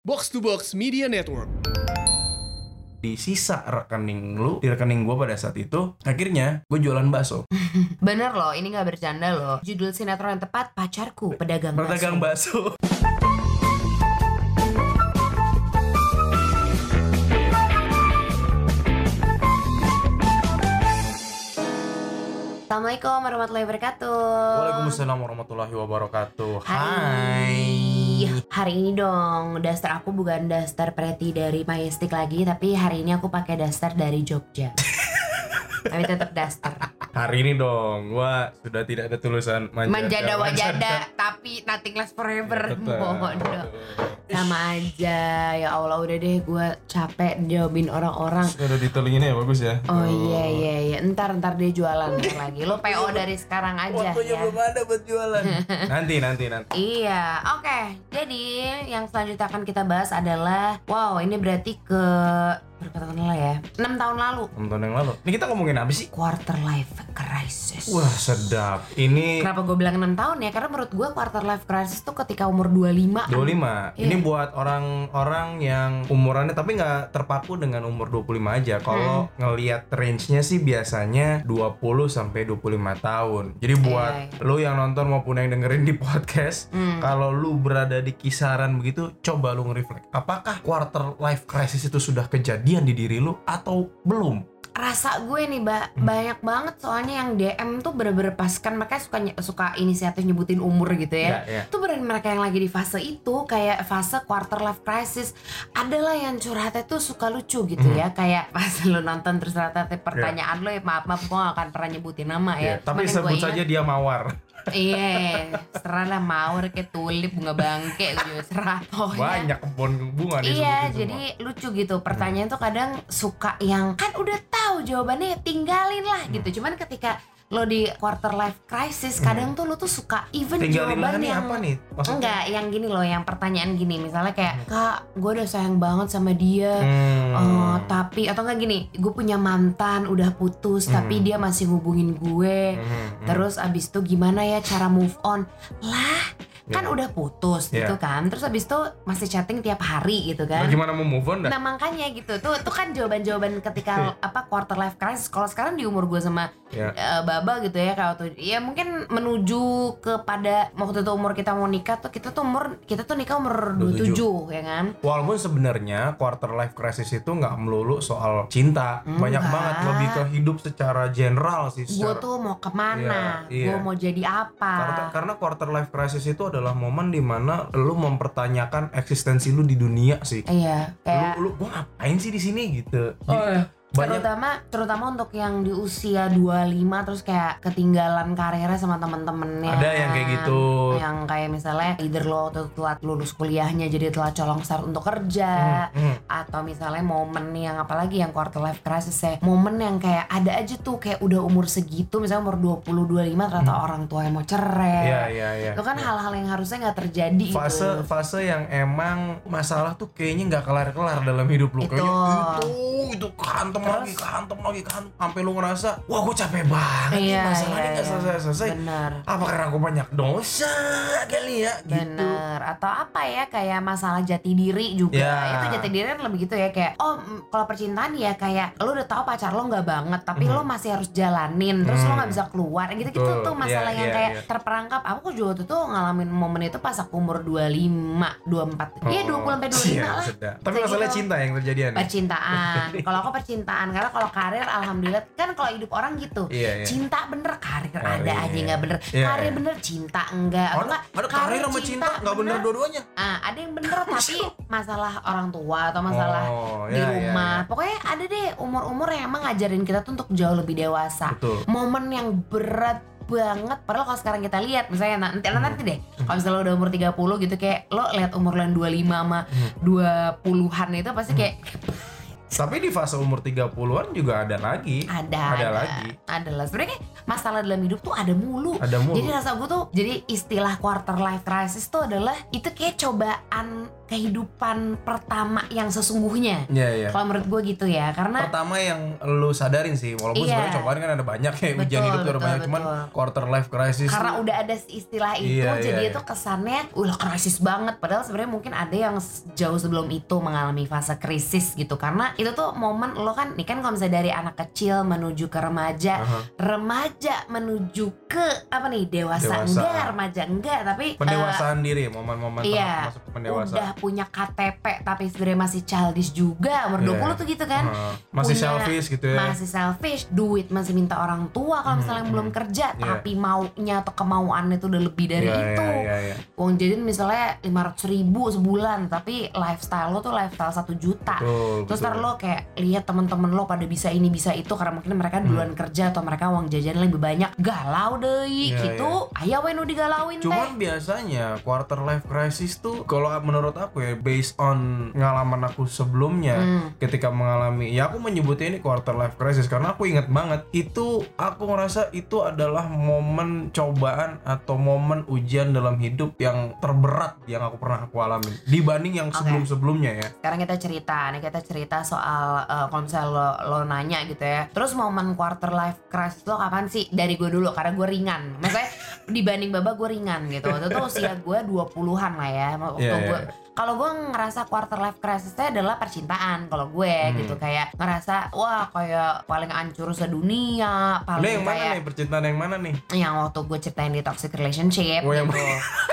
Box to Box Media Network. di sisa rekening lu di rekening gue pada saat itu akhirnya gue jualan bakso Bener loh, ini gak bercanda loh. Judul sinetron yang tepat, Pacarku, Pedagang Bakso. berdagang bakso Assalamualaikum warahmatullahi wabarakatuh. Waalaikumsalam warahmatullahi wabarakatuh Hai. Hai Hari ini dong, daster aku bukan daster pretty dari Majestic lagi, tapi hari ini aku pakai daster dari Jogja. tapi tetap daster. Hari ini dong gue sudah tidak ada tulisan manjada Manjada wajada, tapi nothing lasts forever. Bodoh. Sama aja, ya Allah udah deh gue capek jawabin orang-orang. Sudah ditulinginnya ya bagus ya Oh iya iya iya, ntar ntar dia jualan ntar lagi. Lo PO dari sekarang aja Waktunya ya. belum ada buat jualan Nanti nanti nanti Iya, oke. Jadi yang selanjutnya akan kita bahas adalah, wow ini berarti ke berapa tahun lalu ya? 6 tahun lalu. 6 tahun yang lalu Ini kita ngomongin apa sih? Quarter life crisis. Wah sedap Ini Kenapa gue bilang 6 tahun ya? Karena menurut gue quarter life crisis tuh ketika umur 25 25 Iya. Ini buat orang-orang yang umurannya tapi nggak terpaku dengan umur 25 aja Kalau Hmm. ngelihat range-nya sih biasanya 20 sampai 25 tahun Jadi buat Iya, iya. lu yang nonton maupun yang dengerin di podcast Hmm. Kalau lu berada di kisaran begitu Coba lu nge-reflect Apakah quarter life crisis itu sudah kejadian di diri lu atau belum? Rasa gue nih, Mbak, Hmm. banyak banget soalnya yang DM tuh bener-bener pas kan mereka suka suka inisiatif nyebutin umur gitu ya. ya. Itu beneran mereka yang lagi di fase itu kayak fase quarter life crisis adalah yang curhatnya tuh suka lucu gitu Mhm. ya kayak pas lu nonton terus ternyata pertanyaan lo ya maaf maaf gue gak akan pernah nyebutin nama Ya, ya tapi Cuman sebut saja dia mawar. Iya serah lah mawar kayak tulip bunga bangke juga serah pokoknya Banyak kebun bunga Iya, disebutin jadi lucu gitu. Pertanyaan tuh kadang suka yang kan udah tahu jawabannya, tinggalin lah Hmm. gitu. Cuman ketika lo di quarter life crisis, kadang tuh lo tuh suka even lah jawaban yang apa nih? Maksudnya? enggak, yang gini loh, yang pertanyaan gini, misalnya kayak kak, gue udah sayang banget sama dia. Hmm. Oh, tapi atau enggak gini, gue punya mantan udah putus tapi Hmm. dia masih ngubungin gue. Hmm, hmm. Terus abis itu gimana ya cara move on? Lah, kan Ya. udah putus Ya. gitu kan. Terus abis itu masih chatting tiap hari gitu kan. Bagaimana mau move on dah? Nah makanya gitu tuh tuh kan jawaban-jawaban ketika apa quarter life crisis. Kalau sekarang di umur gue sama Ya. eh, Baba gitu ya kalau tuh ya mungkin menuju kepada waktu itu umur kita mau nikah tuh kita tuh umur kita tuh nikah umur 27 ya kan. Walaupun sebenarnya quarter life crisis itu nggak melulu soal cinta, banyak Enggak. banget lebih ke hidup secara general sih. Gue secara- tuh mau ke mana? Iya, iya. Gue mau jadi apa? Karena, karena quarter life crisis itu adalah momen di mana lu mempertanyakan eksistensi lu di dunia sih. Iya, kayak Lu, lu gua ngapain sih di sini gitu. Oh, iya. Banyak terutama terutama untuk yang di usia 25 terus kayak ketinggalan karirnya sama temen-temennya Ada yang kayak gitu. yang kayak misalnya either lo tuh telat lulus kuliahnya jadi telat colong start untuk kerja Hmm, hmm. atau misalnya momen yang apalagi yang quarter life crisis ya momen yang kayak ada aja tuh kayak udah umur segitu misalnya umur 20 25 ternyata orang tua yang mau cerai Iya, iya, iya. itu kan Iya. hal-hal yang harusnya nggak terjadi fase gitu fase yang emang masalah tuh kayaknya nggak kelar-kelar dalam hidup lu Itu. kayaknya itu itu kantem Terus? lagi kantem lagi kantem sampai lu ngerasa wah gue capek banget nih Iya, masalah ini iya, nggak iya. selesai-selesai bener apa karena aku banyak dosa kali ya gitu Bener Atau apa ya Kayak masalah jati diri juga Ya. Itu jati diri kan lebih gitu ya Kayak Oh kalau percintaan ya Kayak Lo udah tahu pacar lo nggak banget Tapi Mhm. lo masih harus jalanin Terus lo Hmm. nggak bisa keluar Gitu-gitu Betul. tuh masalah Iya, yang iya, kayak iya. terperangkap Aku juga waktu itu ngalamin momen itu Pas aku umur 25 24 Iya 20 sampai 25 Iya, lah tapi masalah gitu. cinta yang terjadian ya? Percintaan Kalau aku percintaan Karena kalau karir Alhamdulillah Kan kalau hidup orang gitu iya iya Cinta bener Karir, ada Karir. aja nggak bener Iya, Karir iya. bener Cinta enggak Atau ada, ada karir sama cinta nggak bener dua-duanya Ah, ada yang bener tapi masalah orang tua atau masalah Oh, di iya, iya, rumah. iya. Pokoknya ada deh umur-umur yang emang ngajarin kita tuh untuk jauh lebih dewasa. betul Momen yang berat banget padahal kalau sekarang kita lihat misalnya nanti Hmm. nanti deh kalau misalnya lo udah umur 30 gitu kayak lo lihat umur lo yang 25 sama Hmm. 20-an itu pasti kayak Tapi di fase umur 30-an juga ada lagi. ada Ada lagi. ada lah sebenarnya masalah dalam hidup tuh ada mulu Ada mulu. jadi rasa gue tuh jadi istilah quarter life crisis tuh adalah itu kayak cobaan kehidupan pertama yang sesungguhnya Iya, iya. kalau menurut gue gitu ya karena Pertama yang lu sadarin sih, walaupun Iya. sebenarnya cobaan kan ada banyak kayak Betul, ujian hidup tuh ada betul, banyak, cuman betul. quarter life crisis karena tuh- udah ada istilah itu Iya, jadi iya, itu iya. kesannya udah krisis banget padahal sebenarnya mungkin ada yang jauh sebelum itu mengalami fase krisis gitu karena itu tuh momen lo kan nih kan kalau misalnya dari anak kecil menuju ke remaja Aha. remaja menuju ke apa nih dewasa, Dewasa. enggak remaja enggak tapi eh, pendewasaan diri, momen-momen iya, masuk ke pendewasaan. udah punya KTP tapi sebenarnya masih childish juga umur. 20 tuh gitu kan Aha. Masih Punya- selfish gitu ya. masih selfish duit masih minta orang tua kalau misalnya Hmm, belum hmm. kerja Iya. tapi maunya atau kemauannya itu udah lebih dari Iya, itu Iya, iya, iya. uang jajan misalnya 500 ribu sebulan tapi lifestyle lo tuh lifestyle satu juta Betul, terus betul. Lo kayak lihat temen-temen lo pada bisa ini bisa itu karena mungkin mereka duluan kerja atau mereka uang jajan lebih banyak galau deh Hmm. Iya, gitu ayo we nu digalauin Cuman teh biasanya quarter life crisis tuh kalau menurut aku ya based on pengalaman aku sebelumnya Hmm. ketika mengalami ya aku menyebutnya ini quarter life crisis karena aku ingat banget itu aku ngerasa itu adalah momen cobaan atau momen ujian dalam hidup yang terberat yang aku pernah aku alami dibanding yang sebelum-sebelumnya ya. sekarang kita cerita nih kita cerita soal eh, kalau misalnya lo, lo nanya gitu ya. Terus momen quarter life crisis lo kapan sih? Dari gue dulu karena gue ringan. Maksudnya dibanding baba gue ringan gitu. Itu tuh usia gue 20-an lah ya. Waktu Iya, iya, gue iya. Kalau gue ngerasa quarter life crisisnya adalah percintaan kalau gue Hmm. gitu kayak ngerasa wah kayak paling hancur sedunia paling yang mana kayak nih percintaan yang mana nih? yang waktu gue ceritain di toxic relationship Oh, yang gitu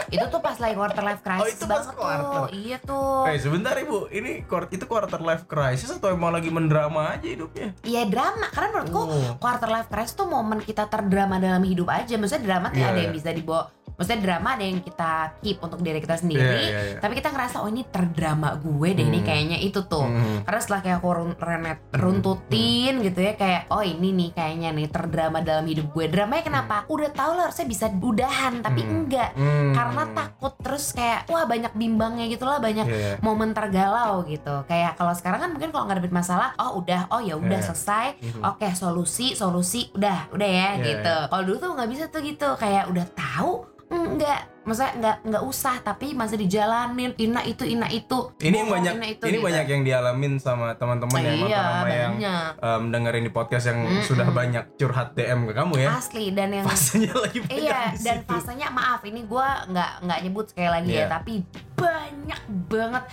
itu tuh pas lagi quarter life crisis itu pas banget quarter. tuh iya tuh Eh sebentar ibu, ini itu quarter life crisis atau emang lagi mendrama aja hidupnya? Iya drama karena menurutku Oh. quarter life crisis tuh momen kita terdrama dalam hidup aja maksudnya drama tuh Iya, ada iya. yang bisa dibawa maksudnya drama ada yang kita keep untuk diri kita sendiri Iya, iya, iya. tapi kita ngerasa oh ini terdrama gue deh ini Hmm. kayaknya itu tuh Hmm. karena setelah kayak aku run- renet runtutin gitu ya kayak oh ini nih kayaknya nih terdrama dalam hidup gue dramanya kenapa udah tahu lah harusnya bisa udahan tapi Hmm. enggak Hmm. karena takut terus kayak wah banyak bimbangnya gitu lah banyak Iya. momen tergalau gitu kayak kalau sekarang kan mungkin kalau ngadepin masalah oh udah oh ya udah Iya. selesai Mhm. oke solusi solusi udah udah ya Iya, gitu kalau dulu tuh nggak bisa tuh gitu kayak udah tahu enggak maksudnya nggak nggak usah tapi masih dijalanin ina itu ina itu Ini yang bohong, banyak, ina itu, ini gitu. banyak yang dialamin sama teman-teman ya, iya sama yang em, dengerin di podcast yang Mm-mm. sudah banyak curhat DM ke kamu ya. asli dan yang Fasenya lagi banyak Iya, di dan situ. fasenya maaf ini gua nggak nggak nyebut sekali lagi Iya. ya, tapi banyak banget.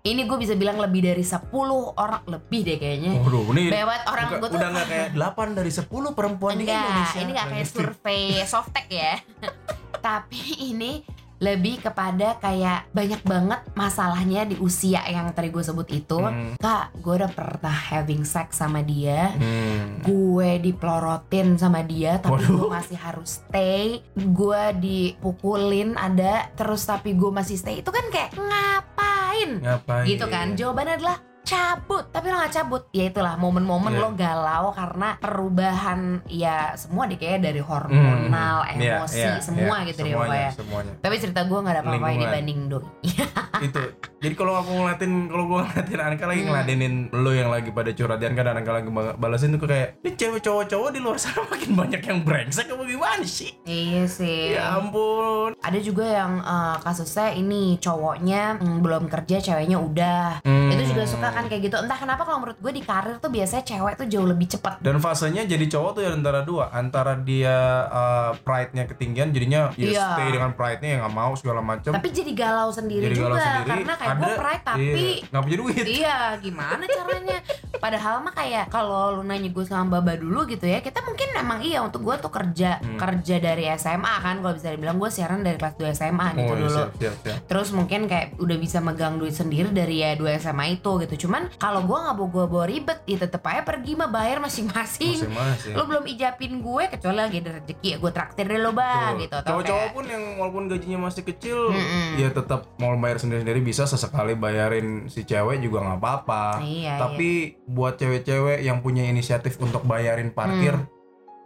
Ini gue bisa bilang lebih dari 10 orang lebih deh kayaknya. Waduh, ini Banyak orang gue tuh udah nggak kayak 8 dari 10 perempuan di enggak, Indonesia. ini nggak kayak survei softtek ya. Tapi ini lebih kepada kayak banyak banget masalahnya di usia yang tadi gue sebut itu. Hmm. Kak, gue udah pernah having sex sama dia. Hmm. gue diplorotin sama dia tapi Waduh. gue masih harus stay gue dipukulin ada terus tapi gue masih stay itu kan kayak ngapain Ngapain? gitu kan jawabannya adalah cabut tapi lo gak cabut ya itulah momen-momen Iya. lo galau karena perubahan ya semua deh kayak dari hormonal Hmm. Iya, emosi iya, semua iya, gitu deh semuanya, pokoknya semuanya. tapi cerita gue gak ada apa-apa ini banding doi itu jadi kalau aku ngeliatin kalau gua ngeliatin Anka lagi Hmm. ngeladenin lo yang lagi pada curhat dan kadang Anka lagi ba- balasin tuh kayak ini cewek cowok-cowok di luar sana makin banyak yang brengsek apa gimana sih iya sih ya ampun ada juga yang eh, kasusnya ini cowoknya mm, belum kerja ceweknya udah Hmm. itu juga suka kan kayak gitu. Entah kenapa kalau menurut gue di karir tuh biasanya cewek tuh jauh lebih cepat dan fasenya jadi cowok tuh ya antara dua. Antara dia uh, pride-nya ketinggian jadinya ya Iya. stay dengan pride-nya yang nggak mau segala macam tapi jadi galau sendiri jadi juga galau sendiri. karena kayak gue pride tapi iya, nggak punya duit. Iya, gimana caranya? Padahal mah kayak kalau lu nanya gue sama Baba dulu gitu ya, kita mungkin emang iya untuk gue tuh kerja Hmm. kerja dari SMA kan, kalau bisa dibilang gue siaran dari kelas 2 SMA gitu oh, iya, dulu. siap, siap, siap. Terus mungkin kayak udah bisa megang duit sendiri dari ya 2 SMA itu gitu. Cuman kalau gue nggak mau gue bawa ribet, ya tetep aja pergi mah bayar masing-masing. Lo belum ijapin gue kecuali lagi ada rezeki ya gue traktir deh lo bang Betul. gitu. Cowok-cowok kayak- pun yang walaupun gajinya masih kecil, Mm-mm. ya tetap mau bayar sendiri-sendiri bisa sesekali bayarin si cewek juga nggak apa-apa. Iya, Tapi buat cewek-cewek yang punya inisiatif untuk bayarin parkir, Hmm.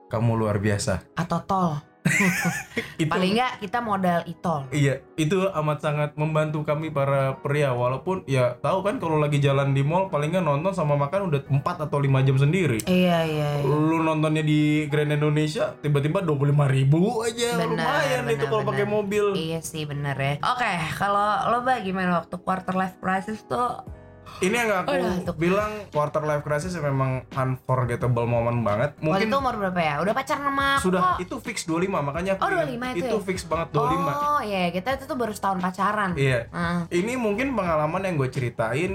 kamu luar biasa. atau tol itu Paling nggak kita modal itol. Iya, itu amat sangat membantu kami para pria walaupun ya tahu kan kalau lagi jalan di mall paling nggak nonton sama makan udah 4 atau 5 jam sendiri. Iya iya. iya. Lu nontonnya di Grand Indonesia tiba-tiba 25 ribu aja Benar, lumayan itu benar, kalau pakai mobil. Iya sih bener ya. Oke, kalau lo bah gimana waktu quarter life crisis tuh? Ini yang aku Udah, tuh. bilang quarter life crisis memang unforgettable moment banget. Waktu Mungkin itu umur berapa ya? Udah pacaran sama aku sudah kok. itu fix 25 makanya aku Oh, ingat. 25 itu itu ya? fix banget 25. Oh iya, kita itu tuh baru setahun pacaran. Iya. Ini mungkin pengalaman yang gue ceritain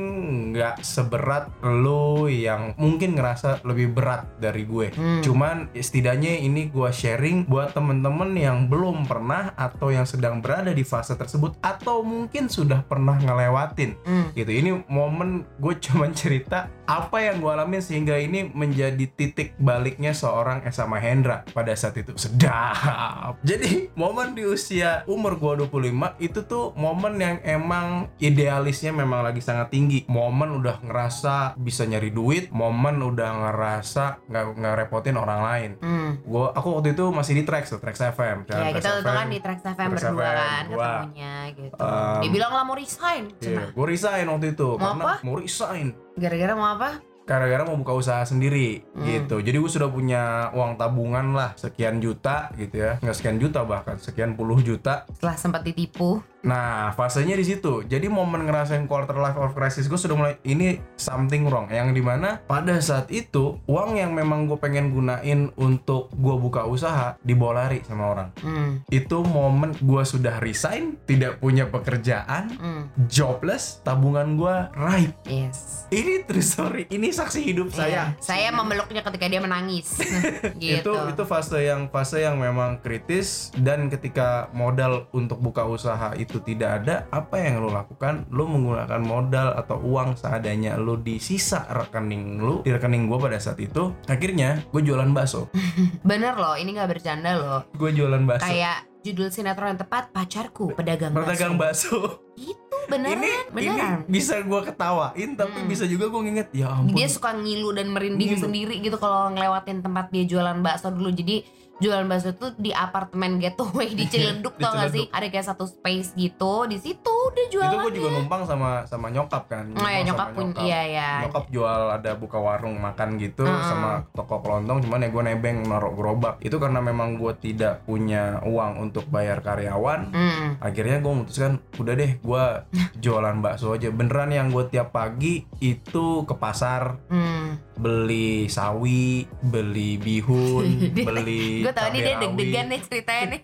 nggak seberat lo yang mungkin ngerasa lebih berat dari gue. Hmm. Cuman setidaknya ini gue sharing buat temen-temen yang belum pernah atau yang sedang berada di fase tersebut atau mungkin sudah pernah ngelewatin Hmm. gitu. Ini momen gue cuman cerita apa yang gue alamin sehingga ini menjadi titik baliknya seorang Esa Mahendra pada saat itu sedap. Jadi momen di usia umur gue 25 itu tuh momen yang emang idealisnya memang lagi sangat tinggi. Momen udah ngerasa bisa nyari duit, momen udah ngerasa nggak nggak repotin orang lain. Hmm. Gua aku waktu itu masih di Trax tuh, Trax FM. Ya kita itu kan di Trax FM Trax berdua FM, kan ketemunya gitu. Um, Dia bilang lah mau resign. Cenah. gue resign waktu itu Mau karena apa? Mau resign. Gara-gara mau apa? gara-gara mau buka usaha sendiri Hmm. gitu. Jadi gue sudah punya uang tabungan lah sekian juta gitu ya, nggak sekian juta bahkan sekian puluh juta. Setelah sempat ditipu. Nah fasenya di situ. Jadi momen ngerasain quarter life of crisis gue sudah mulai ini something wrong. Yang di mana pada saat itu uang yang memang gue pengen gunain untuk gue buka usaha dibawa lari sama orang. Hmm. Itu momen gue sudah resign, tidak punya pekerjaan, Hmm. jobless, tabungan gue raib. Yes. Ini true story. Ini saksi hidup saya. Iya. Saya memeluknya ketika dia menangis. gitu. itu itu fase yang fase yang memang kritis dan ketika modal untuk buka usaha itu tidak ada apa yang lo lakukan lo menggunakan modal atau uang seadanya lo di sisa rekening lo di rekening gue pada saat itu akhirnya gue jualan bakso Bener loh, ini nggak bercanda loh. gue jualan bakso Kayak judul sinetron yang tepat pacarku pedagang pedagang bakso. bakso Itu beneran, ini beneran. ini bisa gue ketawain tapi Hmm. bisa juga gue nginget ya ampun Dia suka ngilu dan merinding Ngilu. sendiri gitu kalau ngelewatin tempat dia jualan bakso dulu. Jadi jualan bakso tuh di apartemen getaway di Ciledug tau gak sih? Ada kayak satu space gitu. Di situ dia itu jualan. gue juga numpang sama sama nyokap kan Oh ya nyokap pun iya ya. Nyokap jual ada buka warung makan gitu Heeh. sama toko kelontong cuman ya gue nebeng naruh gerobak itu karena memang gue tidak punya uang untuk bayar karyawan Hmm. akhirnya gue memutuskan udah deh gue jualan bakso aja beneran yang gue tiap pagi itu ke pasar Hmm. beli sawi beli bihun beli Gue tau nih dia deg-degan nih ceritanya nih.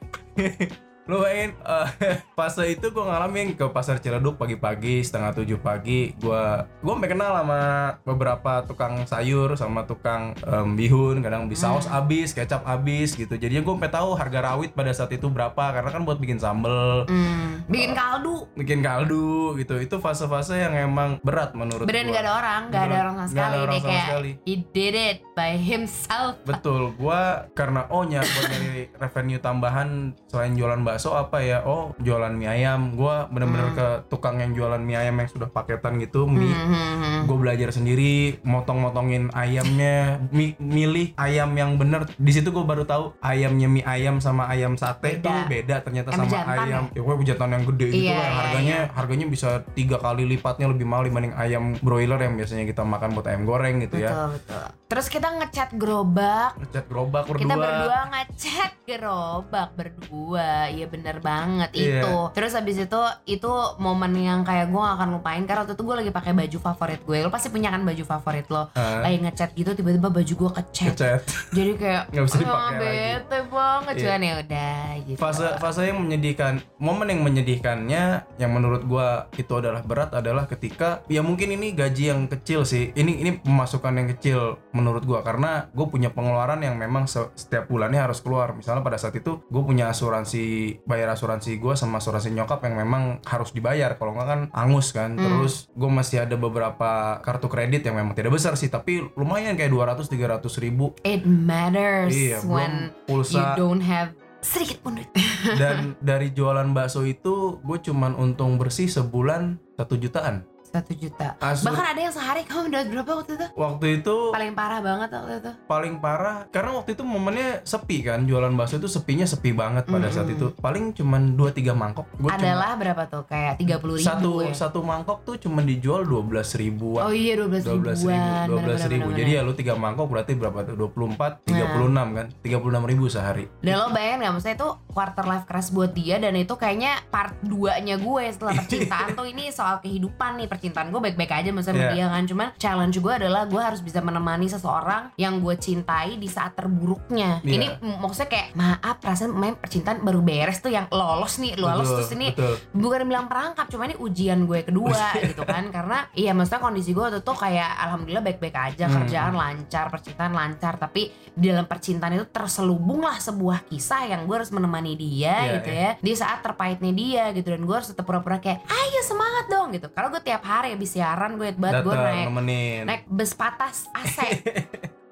Lu bayangin eh, fase itu gue ngalamin ke pasar Ciledug pagi-pagi setengah tujuh pagi gue gue sampai kenal sama beberapa tukang sayur sama tukang em, bihun kadang beli saus Hmm. habis kecap habis gitu jadinya gue sampai tahu harga rawit pada saat itu berapa karena kan buat bikin sambel Hmm. Bikin kaldu. bikin kaldu gitu itu fase-fase yang emang berat menurut gue gak ada orang, gak ada orang sama ada sekali. orang sama kayak sekali. he did it by himself. Betul, gua karena oh nyari buat nyari revenue tambahan selain jualan bakso apa ya? Oh, jualan mie ayam. Gua bener-bener Hmm. ke tukang yang jualan mie ayam yang sudah paketan gitu, mie. Hmm, hmm, hmm. Gue belajar sendiri, motong-motongin ayamnya, mi- milih ayam yang bener. Di situ gue baru tahu ayamnya mie ayam sama ayam sate Beda. tuh beda ternyata Ayam sama jantan ayam. Ya gue jantan yang gede gitu Iya, lah. iya, Harganya harganya bisa tiga kali lipatnya lebih mahal dibanding ayam broiler yang biasanya kita makan buat ayam goreng gitu ya. Betul, betul. Terus kita ngecat gerobak. Ngecat gerobak berdua. Kita berdua ngecat gerobak berdua. Iya bener banget Iya. itu. Terus habis itu itu momen yang kayak gue gak akan lupain karena waktu itu gue lagi pakai baju favorit gue. Lo pasti punya kan baju favorit lo. Ah, Lagi ngecat gitu tiba-tiba baju gue kecat. ngecat. Jadi kayak Nggak bisa "Ah, dipakai lagi." bete banget cuman ya udah gitu. fase fase yang menyedihkan momen yang menyedihkannya yang menurut gua itu adalah berat adalah ketika ya mungkin ini gaji yang kecil sih ini ini pemasukan yang kecil menurut gua karena gue punya pengeluaran yang memang se- setiap bulannya harus keluar misalnya pada saat itu gue punya asuransi bayar asuransi gua sama asuransi nyokap yang memang harus dibayar. Kalau nggak kan angus kan. Hmm. terus gue masih ada beberapa kartu kredit yang memang tidak besar sih tapi lumayan kayak 200 300 ribu. It matters iya when pulsa. you don't have sedikit pun duit. dan dari jualan bakso itu gue cuman untung bersih sebulan satu jutaan satu juta. Bahkan ada yang sehari kamu dapat berapa waktu itu? Waktu itu paling parah banget waktu itu. Paling parah karena waktu itu momennya sepi kan jualan bakso itu sepinya sepi banget pada saat Mm-mm. itu. Paling cuman 2 3 mangkok. Gua cuma- adalah berapa tuh? Kayak tiga puluh ribu satu ya? satu mangkok tuh cuma dijual 12 ribuan. Oh iya dua belas dua belas ribu ribuan dua belas ribu. bener-bener. jadi ya lu tiga mangkok berarti berapa tuh? 24 36 kan? 36 ribu sehari. Dan lo bayangin gak maksudnya itu quarter life crisis buat dia dan itu kayaknya part 2-nya gue setelah percintaan tuh ini soal kehidupan nih percintaan gue baik-baik aja sama Iya. dia kan cuman challenge gue adalah gue harus bisa menemani seseorang yang gue cintai di saat terburuknya Iya. ini maksudnya kayak maaf perasaan main percintaan baru beres tuh yang lolos nih lolos Betul, terus ini betul. bukan bilang perangkap cuma ini ujian gue kedua gitu kan karena iya maksudnya kondisi gue waktu itu kayak alhamdulillah baik-baik aja Hmm. kerjaan lancar percintaan lancar tapi di dalam percintaan itu terselubung lah sebuah kisah yang gue harus menemani dia Iya, gitu ya di saat terpahitnya dia gitu dan gue harus tetap pura-pura kayak ayo semangat dong gitu kalau gue tiap hari habis siaran gue banget gue naik nemenin naik bus patas AC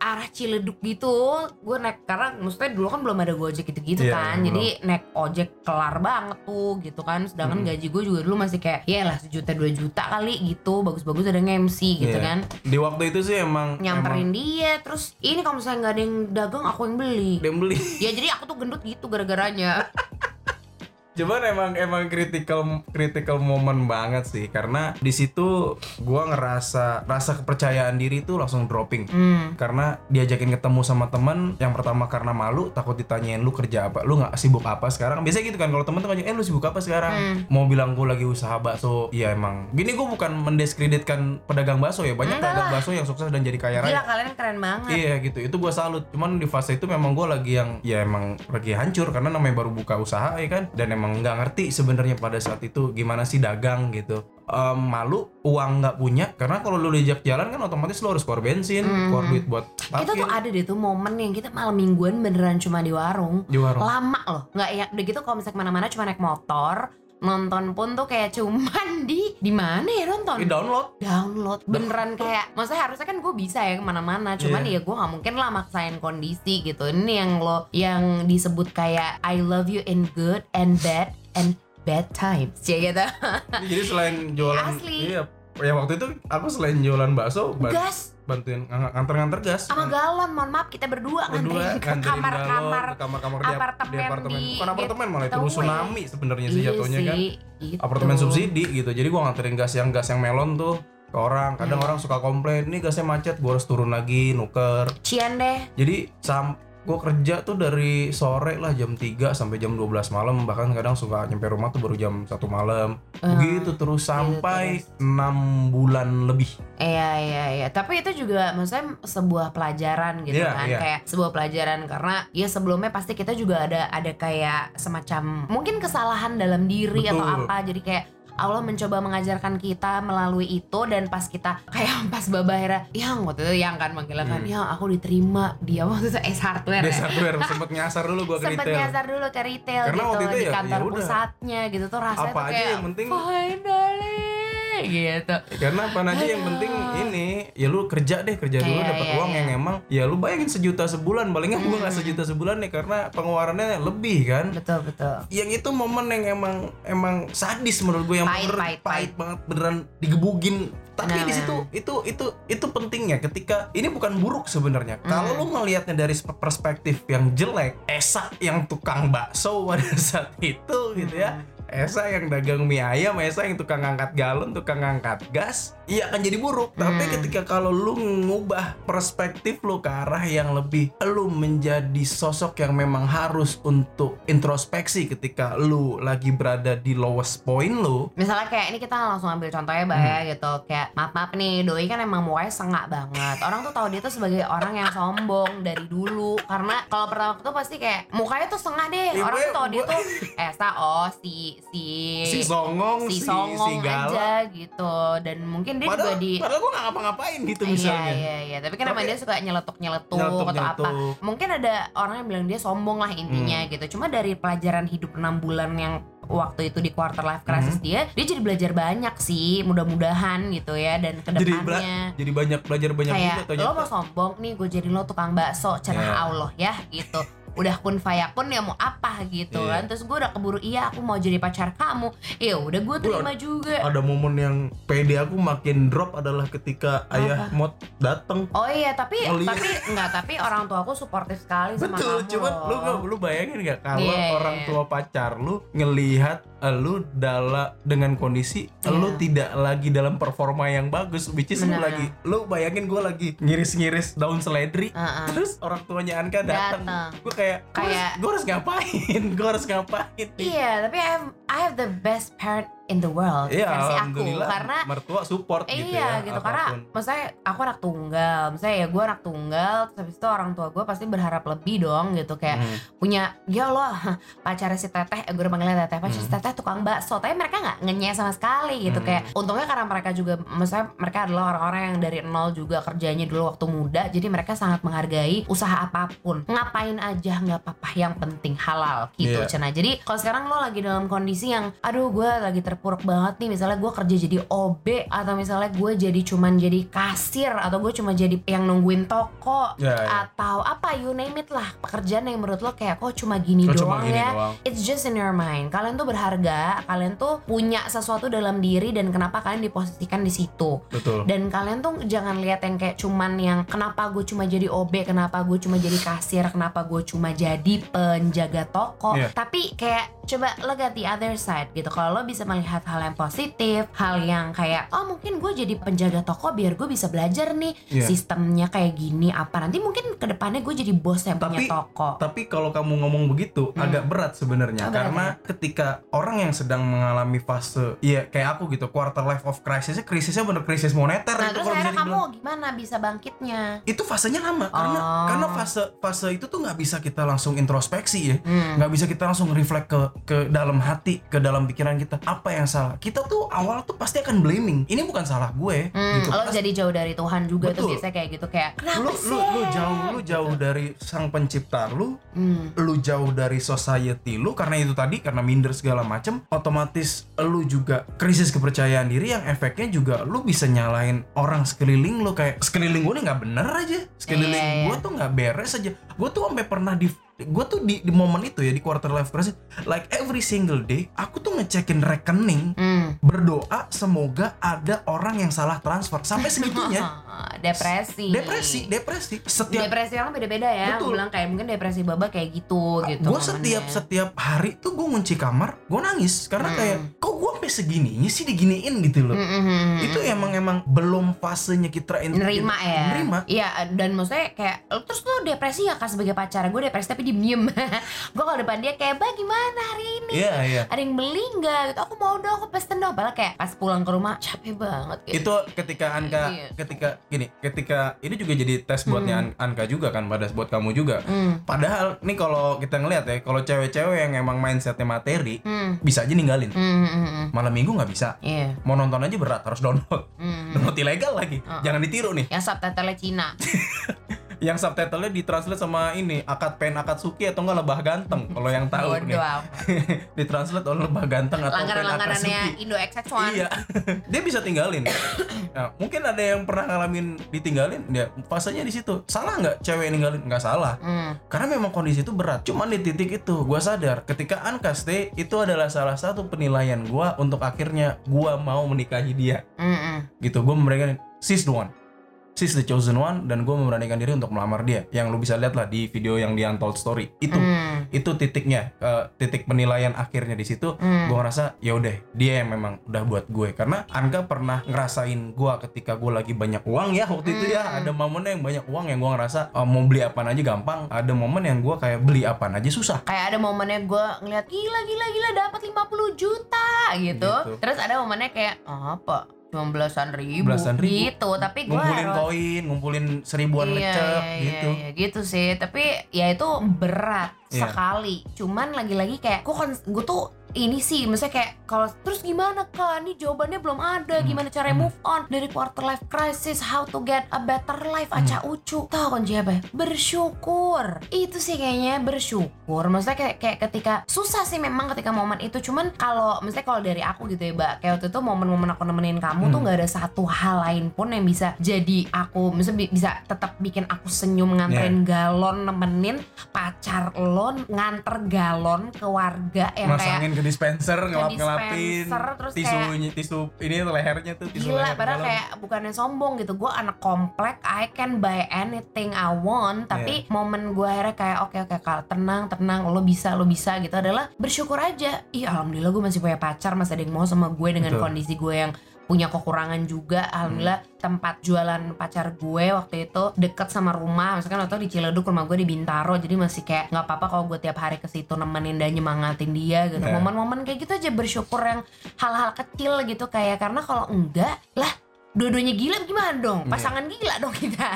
arah Ciledug gitu gue naik karena maksudnya dulu kan belum ada gojek gitu-gitu Iya, kan belum. jadi naik ojek kelar banget tuh gitu kan sedangkan Mm. gaji gue juga dulu masih kayak ya lah sejuta dua juta kali gitu bagus-bagus ada nge-MC gitu Iya. kan di waktu itu sih emang nyamperin dia terus ini kalau misalnya nggak ada yang dagang aku yang beli emang dia beli ya jadi aku tuh gendut gitu gara-garanya Cuman emang emang critical critical moment banget sih karena di situ gua ngerasa rasa kepercayaan diri tuh langsung dropping. hmm. Karena diajakin ketemu sama teman yang pertama karena malu takut ditanyain lu kerja apa, lu nggak sibuk apa sekarang. Biasanya gitu kan kalau temen tuh nanya, "Eh, lu sibuk apa sekarang?" Hmm. Mau bilang gua lagi usaha bakso. Iya emang. Gini gua bukan mendiskreditkan pedagang bakso ya. Banyak Enggak pedagang lah. bakso yang sukses dan jadi kaya gila raya. kalian keren banget Iya gitu, itu gua salut. Cuman di fase itu memang gua lagi yang ya emang lagi hancur karena namanya baru buka usaha ya kan, dan emang nggak ngerti sebenarnya pada saat itu gimana sih dagang gitu. Em, malu, uang nggak punya karena kalau lu diajak jalan kan otomatis lu harus keluar bensin, Mhm. keluar duit buat kita tuh parkir ada deh tuh momen yang kita malam mingguan beneran cuma di warung di warung. lama loh nggak ya udah gitu kalau misalnya ke mana-mana cuma naik motor nonton pun tuh kayak cuman di di mana ya nonton Di download. download beneran kayak maksudnya harusnya kan gue bisa ya ke mana-mana cuman Iya. ya gue nggak mungkin lah maksain kondisi gitu ini yang lo yang disebut kayak I love you in good and bad and bad times ya gitu Jadi selain jualan Asli. Iya. Ya waktu itu aku selain jualan bakso ban- gas bantuin ng- nganter-nganter gas. sama galon mohon maaf kita berdua Berdua nganterin ke kamar-kamar kamar-kamar di, ap- apartemen di apartemen. di Bukan apartemen malah itu tsunami sebenarnya sih Iya jatuhnya kan. gitu. apartemen subsidi gitu jadi gua nganterin gas yang gas yang melon tuh ke orang kadang Hmm. orang suka komplain ini gasnya macet gua harus turun lagi nuker Cian deh jadi sam gua kerja tuh dari sore lah jam 3 sampai jam 12 malam. Bahkan kadang suka nyampe rumah tuh baru jam satu malam. Eh, begitu terus sampai 6 bulan lebih. Iya iya iya, tapi itu juga maksudnya sebuah pelajaran gitu Iya, kan, iya. kayak sebuah pelajaran karena ya sebelumnya pasti kita juga ada ada kayak semacam mungkin kesalahan dalam diri atau Betul. apa, jadi kayak Allah mencoba mengajarkan kita melalui itu dan pas kita kayak pas Baba akhirnya yang waktu itu yang kan manggilnya kan Hmm. yang aku diterima dia. Waktu itu S hardware Desa ya hardware sempet nyasar dulu gua ke sempet retail. nyasar dulu ke retail Karena gitu waktu itu di ya- kantor ya pusatnya gitu tuh rasanya Apa tuh aja kayak yang penting- finally gitu. Karena apa aja yang penting ini ya lu kerja deh kerja dulu Iya, dapat iya, uang iya. yang emang ya lu bayangin sejuta sebulan palingnya gua nggak sejuta sebulan nih karena pengeluarannya lebih kan? Betul betul. Yang itu momen yang emang emang sadis menurut gue yang Pahit, bener pahit, pahit banget beneran digebugin tapi Nah. di situ itu itu itu pentingnya ketika ini bukan buruk sebenarnya. Hmm. kalau lu ngelihatnya dari spe- perspektif yang jelek Esa yang tukang bakso pada saat itu gitu ya. Hmm. Esa yang dagang mie ayam, Esa yang tukang ngangkat galon, tukang ngangkat gas, iya akan jadi buruk. Tapi Hmm. ketika kalau lu ngubah perspektif lu ke arah yang lebih lu menjadi sosok yang memang harus untuk introspeksi ketika lu lagi berada di lowest point lu. Misalnya kayak ini kita langsung ambil contohnya Mbak ya gitu Kayak maaf maaf nih Doi kan emang mukanya sengak banget Orang tuh tahu dia tuh sebagai orang yang sombong dari dulu Karena kalau pertama tuh pasti kayak mukanya tuh sengak deh Iya, Orang tuh tahu dia tuh Esa oh si si Si songong, si si, songong si aja gitu Dan mungkin dia Padahal, juga di padahal gue gak ngapa-ngapain gitu Iya misalnya. iya iya Tapi kan Tapi- dia suka nyeletuk-nyeletuk atau apa Nyeletuk-nyeletuk. mungkin ada orang yang bilang dia sombong lah intinya Hmm. gitu cuma dari pelajaran hidup enam bulan yang waktu itu di quarter life crisis Hmm. dia dia jadi belajar banyak sih mudah-mudahan gitu ya dan Jadi, ke depannya jadi banyak belajar banyak kayak juga lo ternyata. mau sombong nih gue jadi lo tukang bakso cerah Ya. Allah ya gitu udah kun fayakun ya mau apa gitu Iya. kan. Terus gue udah keburu iya aku mau jadi pacar kamu. Ya udah gue terima juga. ada momen yang pede aku makin drop adalah ketika ayah mod dateng. Oh iya, tapi Ngeliat. tapi enggak, tapi orang tua aku suportif sekali sama Betul, cuman lu lu bayangin gak kalau iya, orang tua pacar lu ngelihat lu dalam dengan kondisi Iya. lu tidak lagi dalam performa yang bagus, which is lu Benar. lagi lu bayangin gue lagi ngiris-ngiris daun seledri, Heeh. terus orang tuanya Anka datang, gue kayak gue harus, Kayak- gua harus ngapain, gue harus ngapain? Iya, tapi I have, I have the best parent in the world Iya, versi aku karena mertua support Eh, gitu iya ya. gitu karena maksudnya aku anak tunggal misalnya ya gue anak tunggal terus habis itu orang tua gue pasti berharap lebih dong gitu kayak Hmm. punya ya Allah pacarnya si teteh eh, gue udah panggilnya teteh pacar si Hmm. teteh tukang bakso tapi mereka nggak ngenye sama sekali gitu Hmm. kayak untungnya karena mereka juga maksudnya mereka adalah orang-orang yang dari nol juga kerjanya dulu waktu muda jadi mereka sangat menghargai usaha apa pun ngapain aja nggak apa-apa yang penting halal gitu Iya. Cena jadi kalau sekarang lo lagi dalam kondisi yang aduh gue lagi terpuruk banget nih misalnya gue kerja jadi OB atau misalnya gue jadi cuman jadi kasir atau gue cuma jadi yang nungguin toko Ya, ya. atau apa you name it lah pekerjaan yang menurut lo kayak kok cuma gini Lo doang cuma gini ya doang. It's just in your mind. Kalian tuh berharga, kalian tuh punya sesuatu dalam diri dan kenapa kalian diposisikan di situ. Betul. Dan kalian tuh jangan lihat yang kayak cuman yang kenapa gue cuma jadi OB, kenapa gue cuma jadi kasir, kenapa gue cuma jadi penjaga toko. Iya. Tapi kayak coba look at the other side gitu. Kalau lo bisa melihat hal yang positif, hal yang kayak oh mungkin gue jadi penjaga toko biar gue bisa belajar nih Iya. sistemnya kayak gini apa nanti mungkin ke depannya gue jadi bos yang Tapi- punya toko. Tapi kalau kamu ngomong begitu Hmm. agak berat sebenarnya Oh, karena ketika orang yang sedang mengalami fase ya kayak aku gitu quarter life of crisisnya krisisnya bener krisis moneter Nah itu terus akhirnya kamu dibilang. gimana bisa bangkitnya? itu fasenya lama karena Oh. karena fase fase itu tuh nggak bisa kita langsung introspeksi ya Hmm. nggak bisa kita langsung reflect ke ke dalam hati ke dalam pikiran kita apa yang salah kita tuh awal tuh pasti akan blaming ini bukan salah gue Hmm, gitu lo Pas- jadi jauh dari Tuhan juga tuh Betul. biasanya kayak gitu kayak kenapa lu, sih? lu lu jauh lu jauh dari sang pencipta lu Hmm. lu jauh dari society lu karena itu tadi karena minder segala macem otomatis lu juga krisis kepercayaan diri yang efeknya juga lu bisa nyalain orang sekeliling lu kayak sekeliling gue nih nggak bener aja sekeliling Iya, iya. gue tuh nggak beres aja gue tuh sampai pernah di gue tuh di, di momen itu ya di quarter life crisis like every single day aku tuh ngecekin rekening Hmm. berdoa semoga ada orang yang salah transfer sampai segitunya depresi. depresi depresi setiap Depresi orang beda-beda ya. Betul. bilang kayak mungkin depresi baba kayak gitu gitu. gue setiap setiap hari tuh gue ngunci kamar gue nangis karena Hmm. kayak sampai segininya sih diginiin gitu loh. Hmm, hmm, hmm, hmm. itu emang emang belum fasenya kita nerima ya? Nerima. Iya dan maksudnya kayak "Lo terus lu depresi gak kan sebagai pacar? Gue depresi tapi diem. Diem gue kalau depan dia kayak bah gimana hari ini? Iya iya. Ada yang beli nggak? Gitu. Aku mau dong aku pesen dong. Padahal kayak pas pulang ke rumah capek banget gitu. itu ketika Anka Iya. ketika gini ketika ini juga jadi tes buatnya An- Anka juga kan pada buat kamu juga. Hmm. padahal nih kalau kita ngeliat ya kalau cewek-cewek yang emang mindsetnya materi Hmm. bisa aja ninggalin. Hmm, hmm. Malam minggu nggak bisa Iya. mau nonton aja berat harus download Hmm. download ilegal lagi Uh-uh. jangan ditiru nih Yang subtitle Cina. yang subtitlenya ditranslate sama ini akad pen akad suki atau enggak lebah ganteng kalau yang tahu nih. Bodoh amat. ditranslate oleh lebah ganteng atau pen akad suki. Indo XX1. iya. Dia bisa tinggalin. Nah, mungkin ada yang pernah ngalamin ditinggalin dia fasenya di situ. Salah nggak cewek ninggalin? Nggak salah. Hmm. karena memang kondisi itu berat. Cuman di titik itu gua sadar ketika Anka stay itu adalah salah satu penilaian gua untuk akhirnya gua mau menikahi dia. Hmm. gitu gue memberikan she's the one she's the chosen one dan gue memberanikan diri untuk melamar dia yang lu bisa lihat lah di video yang di untold story itu Hmm. itu titiknya eh, titik penilaian akhirnya di situ Hmm. gue ngerasa ya udah dia yang memang udah buat gue karena Angga pernah ngerasain gue ketika gue lagi banyak uang ya waktu itu ya Hmm. ada momen yang banyak uang yang gue ngerasa eh, mau beli apa aja gampang ada momen yang gue kayak beli apa aja susah kayak ada momennya gue ngeliat gila gila gila dapat 50 juta gitu. Gitu. terus ada momennya kayak "Ah, apa belasan ribu, Belasan ribu. gitu tapi gue ngumpulin harus koin ngumpulin seribuan iya, lecek iya, gitu iya, gitu sih tapi ya itu berat Iya. sekali cuman lagi-lagi kayak gue gue tuh ini sih maksudnya kayak kalau terus gimana kak ini jawabannya belum ada Hmm. gimana cara Hmm. move on dari quarter life crisis how to get a better life Hmm. aca ucu tahu kunci apa ya? bersyukur itu sih kayaknya bersyukur maksudnya kayak kayak ketika susah sih memang ketika momen itu cuman kalau maksudnya kalau dari aku gitu ya mbak kayak waktu itu momen-momen aku nemenin kamu tuh Hmm. nggak ada satu hal lain pun yang bisa jadi aku misalnya bi- bisa tetap bikin aku senyum nganterin galon nemenin pacar lo nganter galon ke warga yang kayak masangin ke dispenser ngelap ngelapin dispenser, terus tisu tisu ini lehernya tuh tisu Gila, leher padahal kayak bukannya sombong gitu. Gue anak komplek, I can buy anything I want. Tapi momen gue akhirnya kayak oke oke Kak, tenang tenang Lo bisa lo bisa gitu adalah bersyukur aja. Ih alhamdulillah gue masih punya pacar Masih ada yang mau sama gue dengan Betul. Kondisi gue yang punya kekurangan juga Alhamdulillah tempat jualan pacar gue waktu itu deket sama rumah Misalkan waktu di Ciledug rumah gue di Bintaro Jadi masih kayak nggak apa-apa kalau gue tiap hari ke situ nemenin dan nyemangatin dia gitu Yeah. Momen-momen kayak gitu aja bersyukur yang hal-hal kecil gitu kayak Karena kalau enggak lah dua-duanya gila gimana dong? Iya. Pasangan gila dong kita.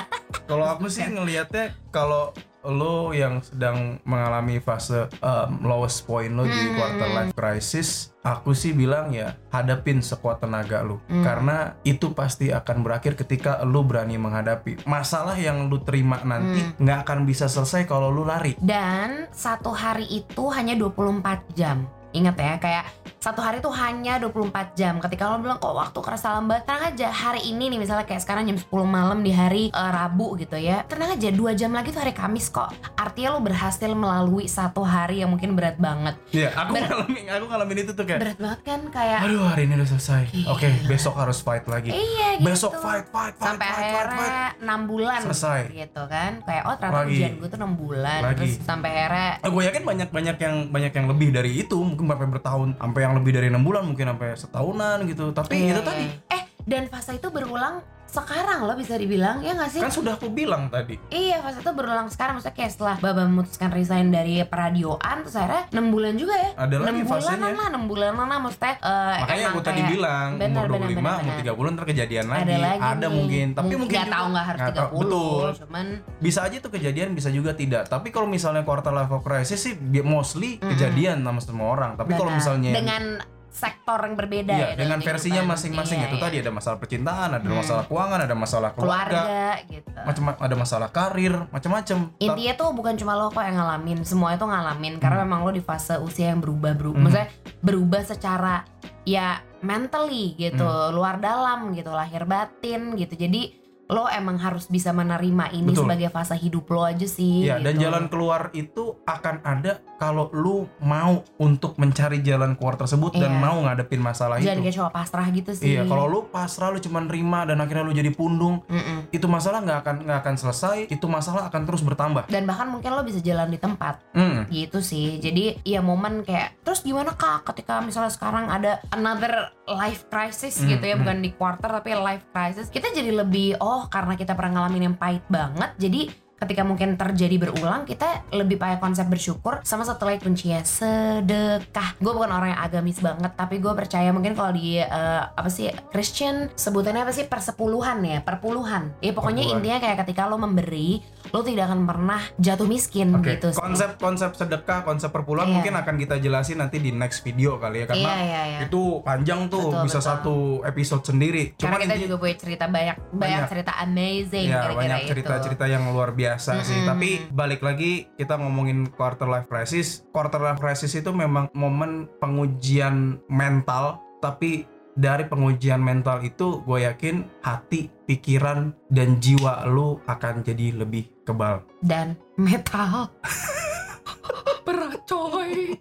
Kalau aku sih ngelihatnya kalau lo yang sedang mengalami fase um, lowest point lo di Hmm. quarter life crisis, aku sih bilang ya hadapin sekuat tenaga lo Hmm. karena itu pasti akan berakhir ketika lo berani menghadapi masalah yang lo terima nanti Hmm. nggak akan bisa selesai kalau lo lari. Dan satu hari itu hanya 24 jam. Ingat ya, kayak satu hari itu hanya 24 jam. Ketika lo bilang kok waktu kerasa lambat, tenang aja. Hari ini nih misalnya kayak sekarang jam 10 malam di hari eh, Rabu gitu ya. Tenang aja, dua jam lagi tuh hari Kamis kok. Artinya lo berhasil melalui satu hari yang mungkin berat banget. Iya, aku Ber- ngalamin aku ngalamin itu tuh kayak Berat banget kan kayak aduh hari ini udah selesai. Gila. Oke, besok harus fight lagi. Iya gitu. Besok fight fight fight sampai fight, fight, fight. akhirnya enam bulan Selesai. gitu kan kayak oh ternyata Lagi. ujian gue tuh enam bulan Lagi. terus sampai akhirnya Eh, gue yakin banyak banyak yang banyak yang lebih dari itu mungkin sampai bertahun sampai yang lebih dari enam bulan mungkin sampai setahunan gitu tapi Iya, itu iya. tadi eh dan fase itu berulang sekarang loh bisa dibilang ya nggak sih kan sudah aku bilang tadi iya fase itu berulang sekarang maksudnya kayak setelah Baba memutuskan resign dari peradioan terus akhirnya 6 bulan juga ya Ada lagi 6 bulanan fasenya. lah 6 bulanan lah maksudnya eh, makanya aku tadi kayak- bilang Benar, umur 25 benar, benar, umur. 3 bulan ntar kejadian lagi ada lagi nih. mungkin tapi Mung- mungkin nggak tahu nggak harus nggak 30 tahu. betul cuman bisa aja tuh kejadian bisa juga tidak tapi kalau misalnya quarter life crisis sih mostly Mm-mm. kejadian sama semua orang tapi kalau misalnya dengan sektor yang berbeda Iya, ya dengan versinya masing-masing Iya, itu iya. tadi ada masalah percintaan, ada Hmm. masalah keuangan, ada masalah keluarga, keluarga gitu macam ada masalah karir, macam-macam. intinya tuh bukan cuma lo kok yang ngalamin semua itu ngalamin karena Hmm. memang lo di fase usia yang berubah berubah Hmm. maksudnya berubah secara ya mentally gitu Hmm. luar dalam gitu lahir batin gitu jadi lo emang harus bisa menerima ini Betul. sebagai fase hidup lo aja sih Ya, dan gitu. jalan keluar itu akan ada kalau lu mau untuk mencari jalan keluar tersebut dan Iya. mau ngadepin masalah jangan itu. kayak cowok pasrah gitu sih Iya, kalau lu pasrah lu cuma nerima dan akhirnya lu jadi pundung, Mm-mm. itu masalah nggak akan nggak akan selesai, itu masalah akan terus bertambah. dan bahkan mungkin lo bisa jalan di tempat Hmm. gitu sih jadi ya momen kayak terus gimana kak ketika misalnya sekarang ada another life crisis Hmm, gitu ya hmm. bukan di quarter tapi life crisis kita jadi lebih oh karena kita pernah ngalamin yang pahit banget jadi ketika mungkin terjadi berulang kita lebih pakai konsep bersyukur sama satu lagi kuncinya sedekah gue bukan orang yang agamis banget tapi gue percaya mungkin kalau di eh, apa sih Christian sebutannya apa sih persepuluhan ya perpuluhan ya pokoknya Perpuluhan. intinya kayak ketika lo memberi lo tidak akan pernah jatuh miskin Oke, gitu sih. konsep-konsep sedekah, konsep perpuluhan Iya. mungkin akan kita jelasin nanti di next video kali ya karena iya iya iya itu panjang tuh Betul, bisa betul. satu episode sendiri. karena kita inti- juga punya cerita banyak banyak, Banyak. cerita amazing ya kira-kira banyak itu. cerita-cerita yang luar biasa sih. Mm-mm. Tapi balik lagi kita ngomongin quarter life crisis. Quarter life crisis itu memang momen pengujian mental, tapi dari pengujian mental itu gue yakin hati, pikiran, dan jiwa lu akan jadi lebih kebal. dan metal berat coy